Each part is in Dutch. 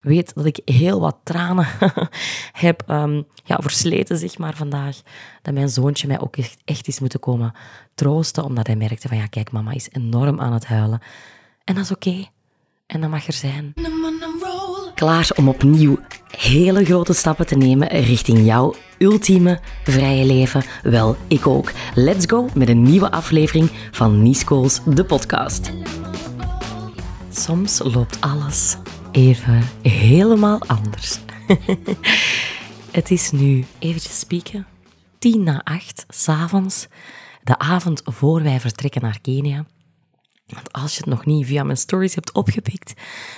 weet dat ik heel wat tranen heb um, ja, versleten, zeg maar, vandaag. Dat mijn zoontje mij ook echt, is moeten komen troosten, omdat hij merkte van, ja, kijk, mama is enorm aan het huilen. En dat is oké. En dat mag er zijn. Klaar om opnieuw hele grote stappen te nemen richting jouw ultieme vrije leven? Wel, ik ook. Let's go met een nieuwe aflevering van Nisko's, de podcast. Soms loopt alles even helemaal anders. Het is nu eventjes spieken, tien na acht, s'avonds, de avond voor wij vertrekken naar Kenia. Want als je het nog niet via mijn stories hebt opgepikt,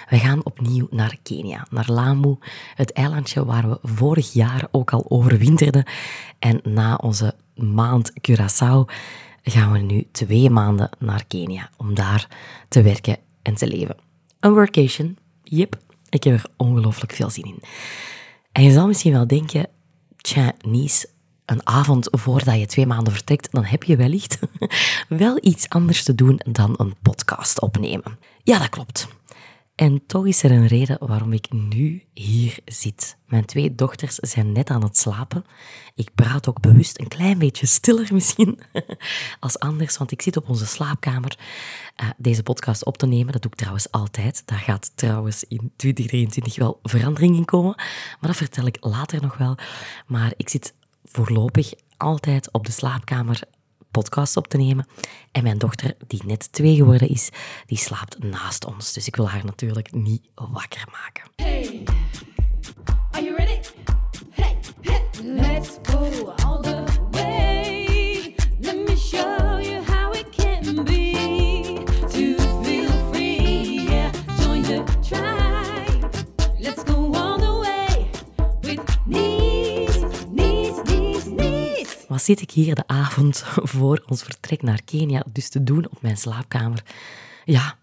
we gaan opnieuw naar Kenia, naar Lamu, het eilandje waar we vorig jaar ook al overwinterden. En na onze maand Curaçao gaan we nu twee maanden naar Kenia om daar te werken en te leven. Een workation, yep, ik heb er ongelooflijk veel zin in. En je zal misschien wel denken, tja, Nies, een avond voordat je twee maanden vertrekt, dan heb je wellicht wel iets anders te doen dan een podcast opnemen. Ja, dat klopt. En toch is er een reden waarom ik nu hier zit. Mijn twee dochters zijn net aan het slapen. Ik praat ook bewust een klein beetje stiller misschien als anders, want ik zit op onze slaapkamer uh, deze podcast op te nemen. Dat doe ik trouwens altijd. Daar gaat trouwens in 2023 wel verandering in komen, maar dat vertel ik later nog wel. Maar ik zit voorlopig altijd op de slaapkamer podcast op te nemen. En mijn dochter, die net twee geworden is, die slaapt naast ons. Dus ik wil haar natuurlijk niet wakker maken. Wat zit ik hier de avond voor ons vertrek naar Kenia dus te doen op mijn slaapkamer? Ja,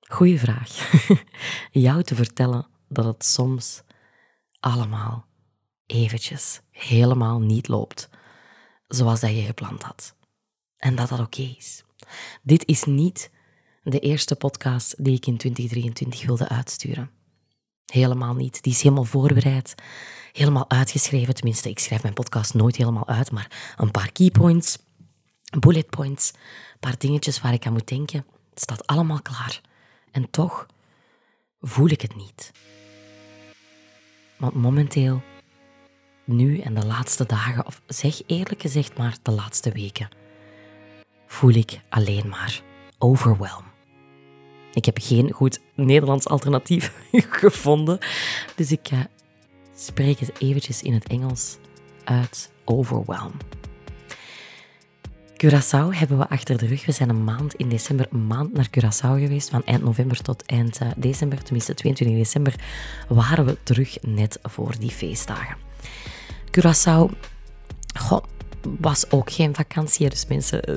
goeie vraag. Jou te vertellen dat het soms allemaal eventjes helemaal niet loopt zoals dat je gepland had. En dat dat oké is. Dit is niet de eerste podcast die ik in 2023 wilde uitsturen. Helemaal niet. Die is helemaal voorbereid, helemaal uitgeschreven. Tenminste, ik schrijf mijn podcast nooit helemaal uit, maar een paar keypoints, bullet points, een paar dingetjes waar ik aan moet denken. Het staat allemaal klaar. En toch voel ik het niet. Want momenteel, nu en de laatste dagen, of zeg eerlijk gezegd maar de laatste weken, voel ik alleen maar overwhelm. Ik heb geen goed Nederlands alternatief gevonden, dus ik uh, spreek het eventjes in het Engels uit overwhelm. Curaçao hebben we achter de rug. We zijn een maand in december, een maand naar Curaçao geweest. Van eind november tot eind uh, december, tenminste 22 december, waren we terug net voor die feestdagen. Curaçao, goh, was ook geen vakantie. Dus mensen eh,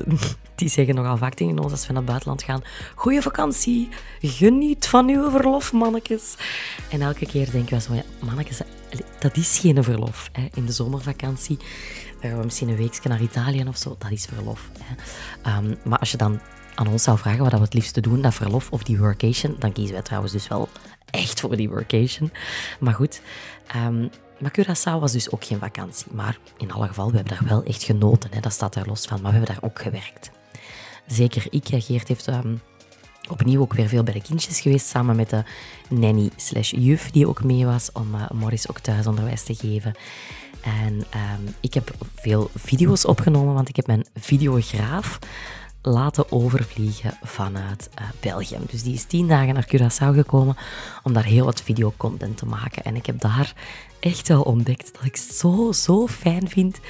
die zeggen nogal vaak tegen ons als we naar het buitenland gaan: Goeie vakantie, geniet van uw verlof, mannetjes. En elke keer denken we zo: ja, mannetjes, dat is geen verlof. Hè. In de zomervakantie gaan we misschien een weekje naar Italië of zo, dat is verlof. Hè. Um, maar als je dan aan ons zou vragen wat we het liefste doen, dat verlof of die workation, dan kiezen wij trouwens dus wel echt voor die workation. Maar goed, um, Curaçao was dus ook geen vakantie. Maar in alle geval, we hebben daar wel echt genoten. Hè. Dat staat daar los van. Maar we hebben daar ook gewerkt. Zeker ik, Geert heeft um, opnieuw ook weer veel bij de kindjes geweest. Samen met de nanny slash juf die ook mee was. Om uh, Morris ook thuisonderwijs te geven. En um, ik heb veel video's opgenomen, want ik heb mijn videograaf laten overvliegen vanuit uh, België. Dus die is tien dagen naar Curaçao gekomen om daar heel wat videocontent te maken. En ik heb daar echt wel ontdekt dat ik zo, zo fijn vind.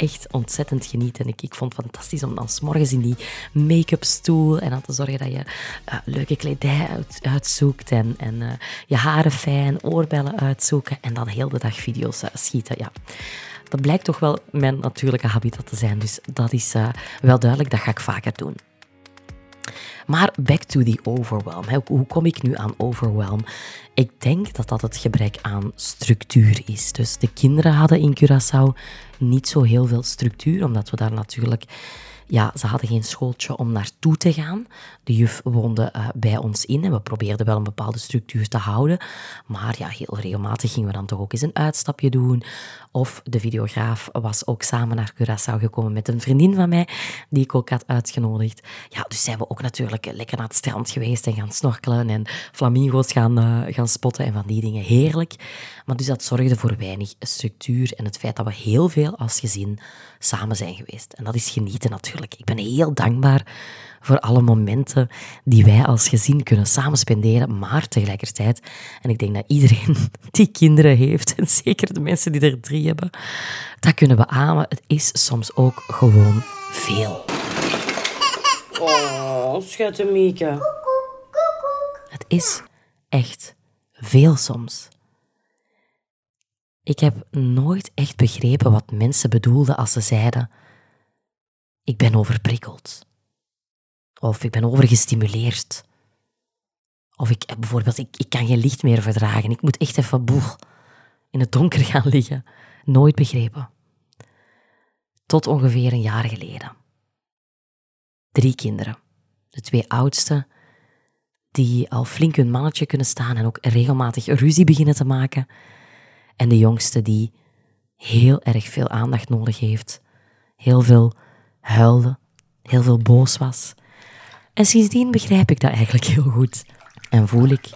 Echt ontzettend genieten. Ik, ik vond het fantastisch om dan s'morgens in die make-up stoel en aan te zorgen dat je uh, leuke kledij uit, uitzoekt en, en uh, je haren fijn, oorbellen uitzoeken en dan heel de dag video's schieten. Ja dat blijkt toch wel mijn natuurlijke habitat te zijn. Dus dat is wel duidelijk, dat ga ik vaker doen. Maar back to the overwhelm. Hoe kom ik nu aan overwhelm? Ik denk dat dat het gebrek aan structuur is. Dus de kinderen hadden in Curaçao niet zo heel veel structuur, omdat we daar natuurlijk ja, ze hadden geen schooltje om naartoe te gaan. De juf woonde eh, bij ons in en we probeerden wel een bepaalde structuur te houden. Maar ja, heel regelmatig gingen we dan toch ook eens een uitstapje doen. Of de videograaf was ook samen naar Curaçao gekomen met een vriendin van mij, die ik ook had uitgenodigd. Ja, dus zijn we ook natuurlijk lekker naar het strand geweest en gaan snorkelen en flamingo's gaan, uh, gaan spotten en van die dingen. Heerlijk. Maar dus dat zorgde voor weinig structuur en het feit dat we heel veel als gezin samen zijn geweest. En dat is genieten natuurlijk. Ik ben heel dankbaar voor alle momenten die wij als gezin kunnen samen spenderen, maar tegelijkertijd, en ik denk dat iedereen die kinderen heeft, en zeker de mensen die er drie hebben, dat kunnen beamen, het is soms ook gewoon veel. Oh, schatte Mieke. Het is echt veel soms. Ik heb nooit echt begrepen wat mensen bedoelden als ze zeiden: Ik ben overprikkeld. Of ik ben overgestimuleerd. Of ik bijvoorbeeld, ik, ik kan geen licht meer verdragen. Ik moet echt even boeg in het donker gaan liggen. Nooit begrepen. Tot ongeveer een jaar geleden. Drie kinderen. De twee oudste, die al flink hun mannetje kunnen staan en ook regelmatig ruzie beginnen te maken. En de jongste die heel erg veel aandacht nodig heeft, heel veel huilde, heel veel boos was. En sindsdien begrijp ik dat eigenlijk heel goed en voel ik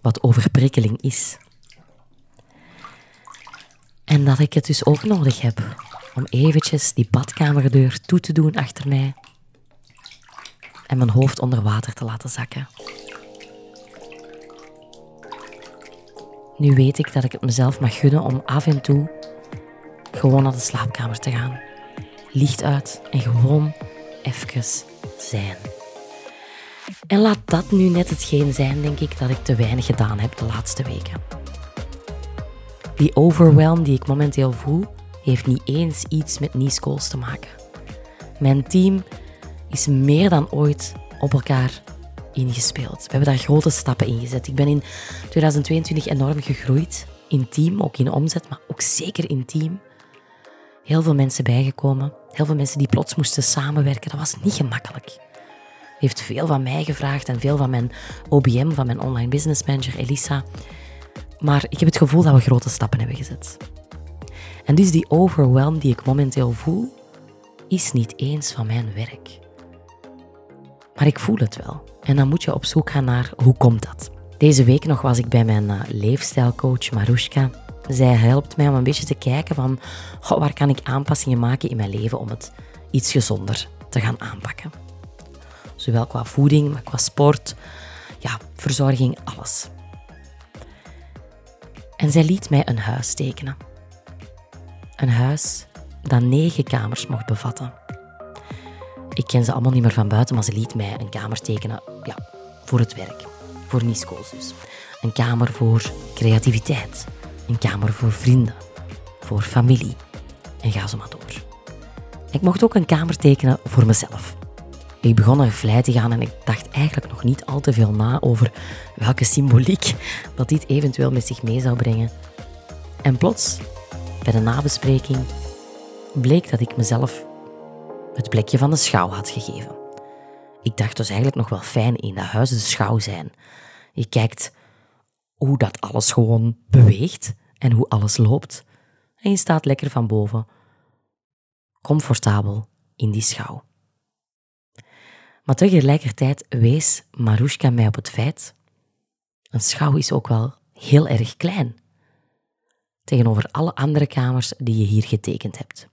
wat overprikkeling is. En dat ik het dus ook nodig heb om eventjes die badkamerdeur toe te doen achter mij en mijn hoofd onder water te laten zakken. Nu weet ik dat ik het mezelf mag gunnen om af en toe gewoon naar de slaapkamer te gaan. Licht uit en gewoon even zijn. En laat dat nu net hetgeen zijn, denk ik, dat ik te weinig gedaan heb de laatste weken. Die overwhelm die ik momenteel voel, heeft niet eens iets met niche te maken. Mijn team is meer dan ooit op elkaar ingespeeld. We hebben daar grote stappen in gezet. Ik ben in 2022 enorm gegroeid. In team, ook in omzet, maar ook zeker in team. Heel veel mensen bijgekomen. Heel veel mensen die plots moesten samenwerken. Dat was niet gemakkelijk. Heeft veel van mij gevraagd en veel van mijn OBM, van mijn online business manager Elisa. Maar ik heb het gevoel dat we grote stappen hebben gezet. En dus die overwhelm die ik momenteel voel, is niet eens van mijn werk. Maar ik voel het wel. En dan moet je op zoek gaan naar hoe komt dat. Deze week nog was ik bij mijn uh, leefstijlcoach Marushka. Zij helpt mij om een beetje te kijken van waar kan ik aanpassingen maken in mijn leven om het iets gezonder te gaan aanpakken. Zowel qua voeding, maar qua sport, ja, verzorging, alles. En zij liet mij een huis tekenen. Een huis dat negen kamers mocht bevatten. Ik ken ze allemaal niet meer van buiten, maar ze liet mij een kamer tekenen ja, voor het werk. Voor Nisco's dus. Een kamer voor creativiteit. Een kamer voor vrienden. Voor familie. En ga zo maar door. Ik mocht ook een kamer tekenen voor mezelf. Ik begon naar vlei te gaan en ik dacht eigenlijk nog niet al te veel na over welke symboliek dat dit eventueel met zich mee zou brengen. En plots, bij de nabespreking, bleek dat ik mezelf het plekje van de schouw had gegeven. Ik dacht dus eigenlijk nog wel fijn in dat huis de schouw zijn. Je kijkt hoe dat alles gewoon beweegt en hoe alles loopt. En je staat lekker van boven, comfortabel in die schouw. Maar tegelijkertijd wees Marushka mij op het feit: een schouw is ook wel heel erg klein tegenover alle andere kamers die je hier getekend hebt.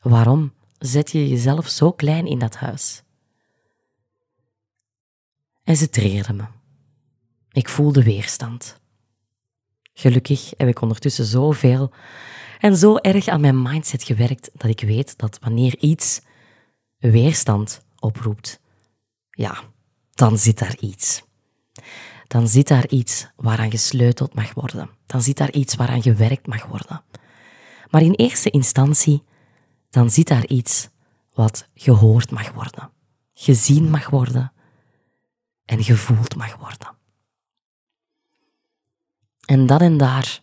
Waarom zet je jezelf zo klein in dat huis? En ze triggerde me. Ik voelde weerstand. Gelukkig heb ik ondertussen zoveel en zo erg aan mijn mindset gewerkt dat ik weet dat wanneer iets weerstand oproept, ja, dan zit daar iets. Dan zit daar iets waaraan gesleuteld mag worden. Dan zit daar iets waaraan gewerkt mag worden. Maar in eerste instantie dan zit daar iets wat gehoord mag worden, gezien mag worden en gevoeld mag worden. En dan en daar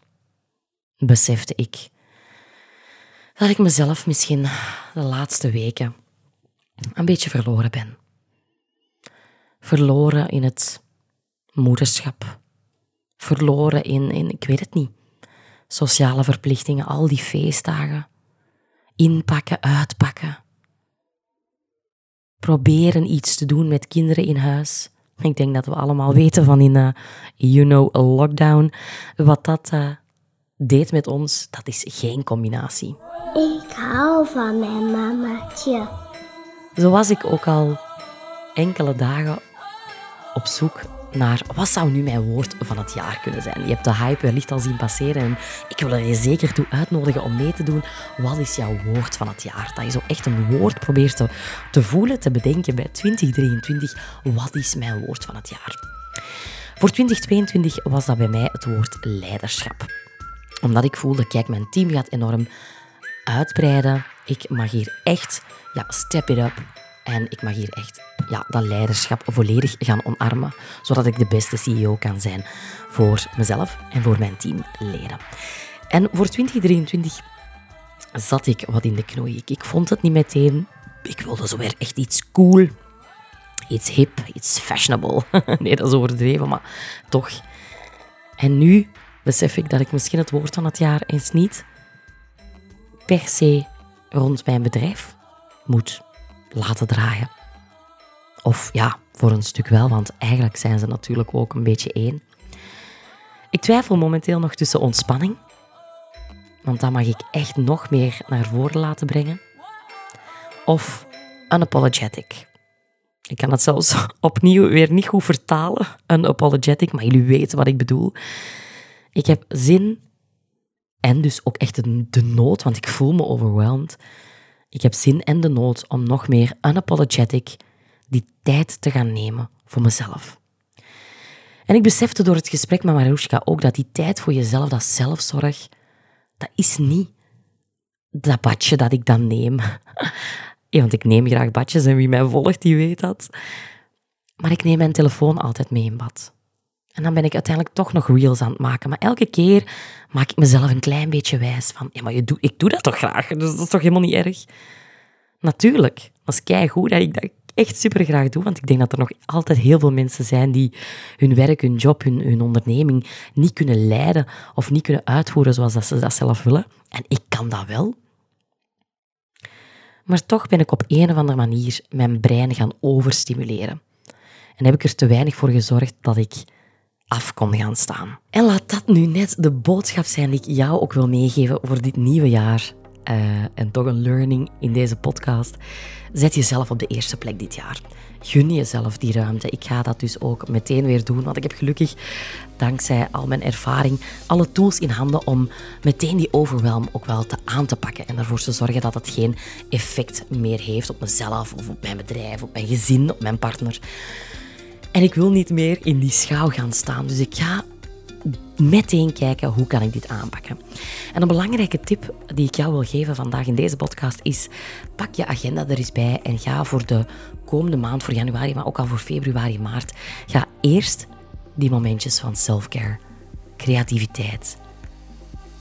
besefte ik dat ik mezelf misschien de laatste weken een beetje verloren ben. Verloren in het moederschap. Verloren in, in, ik weet het niet, sociale verplichtingen, al die feestdagen. Inpakken, uitpakken. Proberen iets te doen met kinderen in huis. Ik denk dat we allemaal weten van in, uh, you know, a lockdown, wat dat uh, deed met ons. Dat is geen combinatie. Ik hou van mijn mamaatje. Zo was ik ook al enkele dagen op zoek naar wat zou nu mijn woord van het jaar kunnen zijn. Je hebt de hype wellicht al zien passeren en ik wil er je zeker toe uitnodigen om mee te doen. Wat is jouw woord van het jaar? Dat je zo echt een woord probeert te, te voelen, te bedenken bij 2023. Wat is mijn woord van het jaar? Voor 2022 was dat bij mij het woord leiderschap. Omdat ik voelde, kijk, mijn team gaat enorm uitbreiden. Ik mag hier echt ja, step it up. En ik mag hier echt ja, dat leiderschap volledig gaan omarmen, zodat ik de beste CEO kan zijn voor mezelf en voor mijn teamleden. En voor 2023 zat ik wat in de knoei. Ik vond het niet meteen. Ik wilde zo weer echt iets cool, iets hip, iets fashionable. nee, dat is overdreven, maar toch. En nu besef ik dat ik misschien het woord van het jaar eens niet per se rond mijn bedrijf moet laten draaien. Of ja, voor een stuk wel, want eigenlijk zijn ze natuurlijk ook een beetje één. Ik twijfel momenteel nog tussen ontspanning, want dat mag ik echt nog meer naar voren laten brengen, of unapologetic. Ik kan het zelfs opnieuw weer niet goed vertalen, unapologetic, maar jullie weten wat ik bedoel. Ik heb zin en dus ook echt de nood, want ik voel me overweldigd. Ik heb zin en de nood om nog meer unapologetic die tijd te gaan nemen voor mezelf. En ik besefte door het gesprek met Marushka ook dat die tijd voor jezelf, dat zelfzorg, dat is niet dat badje dat ik dan neem. Ja, want ik neem graag badjes en wie mij volgt, die weet dat. Maar ik neem mijn telefoon altijd mee in bad. En dan ben ik uiteindelijk toch nog reels aan het maken. Maar elke keer maak ik mezelf een klein beetje wijs van... Ja, maar je doe, ik doe dat toch graag? Dus dat is toch helemaal niet erg? Natuurlijk. Dat is keigoed dat ik dat echt super graag doe. Want ik denk dat er nog altijd heel veel mensen zijn die hun werk, hun job, hun, hun onderneming niet kunnen leiden of niet kunnen uitvoeren zoals dat ze dat zelf willen. En ik kan dat wel. Maar toch ben ik op een of andere manier mijn brein gaan overstimuleren. En heb ik er te weinig voor gezorgd dat ik af kon gaan staan. En laat dat nu net de boodschap zijn die ik jou ook wil meegeven voor dit nieuwe jaar. Uh, en toch een learning in deze podcast. Zet jezelf op de eerste plek dit jaar. Gun jezelf die ruimte. Ik ga dat dus ook meteen weer doen, want ik heb gelukkig, dankzij al mijn ervaring, alle tools in handen om meteen die overwhelm ook wel te aan te pakken en ervoor te zorgen dat het geen effect meer heeft op mezelf of op mijn bedrijf, op mijn gezin, op mijn partner. En ik wil niet meer in die schouw gaan staan. Dus ik ga meteen kijken hoe kan ik dit aanpakken. En een belangrijke tip die ik jou wil geven vandaag in deze podcast is: pak je agenda er eens bij en ga voor de komende maand, voor januari, maar ook al voor februari, maart, ga eerst die momentjes van self-care, creativiteit,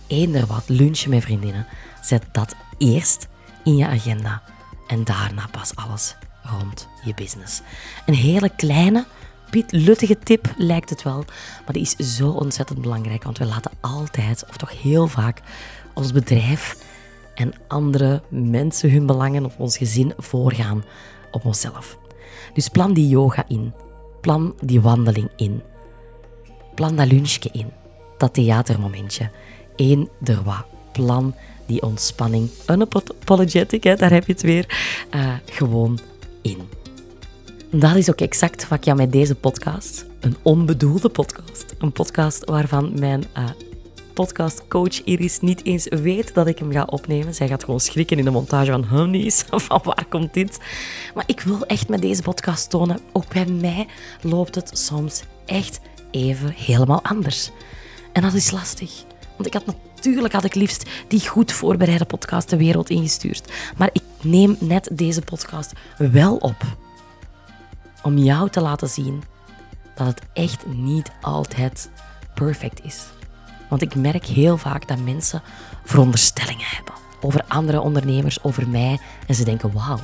eender wat, lunchen met vriendinnen, zet dat eerst in je agenda en daarna pas alles rond je business. Een hele kleine, luttige tip lijkt het wel, maar die is zo ontzettend belangrijk, want we laten altijd, of toch heel vaak, ons bedrijf en andere mensen hun belangen of ons gezin voorgaan op onszelf. Dus plan die yoga in, plan die wandeling in, plan dat lunchje in, dat theatermomentje, eender wat, plan die ontspanning, unapologetic, hè, daar heb je het weer, uh, gewoon Dat is ook exact wat ik jou met deze podcast, een onbedoelde podcast, een podcast waarvan mijn uh, podcastcoach Iris niet eens weet dat ik hem ga opnemen. Zij gaat gewoon schrikken in de montage van honeys, van waar komt dit? Maar ik wil echt met deze podcast tonen, ook bij mij loopt het soms echt even helemaal anders. En dat is lastig. Want ik had natuurlijk had ik liefst die goed voorbereide podcast de wereld ingestuurd. Maar ik neem net deze podcast wel op om jou te laten zien dat het echt niet altijd perfect is. Want ik merk heel vaak dat mensen veronderstellingen hebben. over andere ondernemers, over mij. En ze denken, wauw,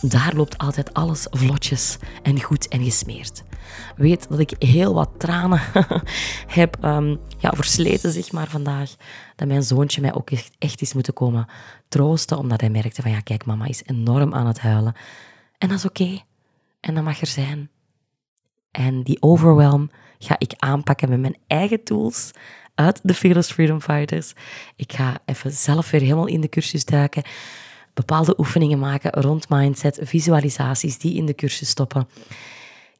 daar loopt altijd alles vlotjes en goed en gesmeerd. Weet dat ik heel wat tranen heb um, ja, versleten, zeg maar, vandaag. Dat mijn zoontje mij ook echt, echt is moeten komen troosten, omdat hij merkte van, ja, kijk, mama is enorm aan het huilen. En dat is oké. En dat mag er zijn. En die overwhelm ga ik aanpakken met mijn eigen tools uit de Fearless Freedom Fighters. Ik ga even zelf weer helemaal in de cursus duiken. Bepaalde oefeningen maken rond mindset, visualisaties die in de cursus stoppen.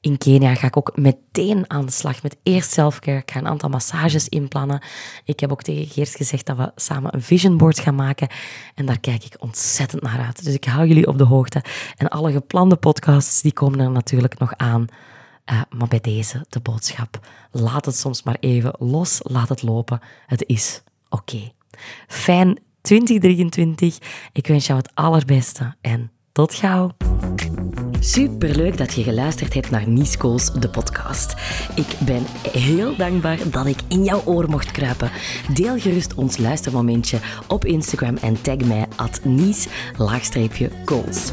In Kenia ga ik ook meteen aan de slag met eerst selfcare. Ik ga een aantal massages inplannen. Ik heb ook tegen Geert gezegd dat we samen een vision board gaan maken. En daar kijk ik ontzettend naar uit. Dus ik hou jullie op de hoogte. En alle geplande podcasts, die komen er natuurlijk nog aan. Uh, maar bij deze de boodschap. Laat het soms maar even los, laat het lopen. Het is oké. Fijn 2023. Ik wens jou het allerbeste en tot gauw. Superleuk dat je geluisterd hebt naar Niesco's de podcast. Ik ben heel dankbaar dat ik in jouw oor mocht kruipen. Deel gerust ons luistermomentje op Instagram en tag mij at Nies-Goals.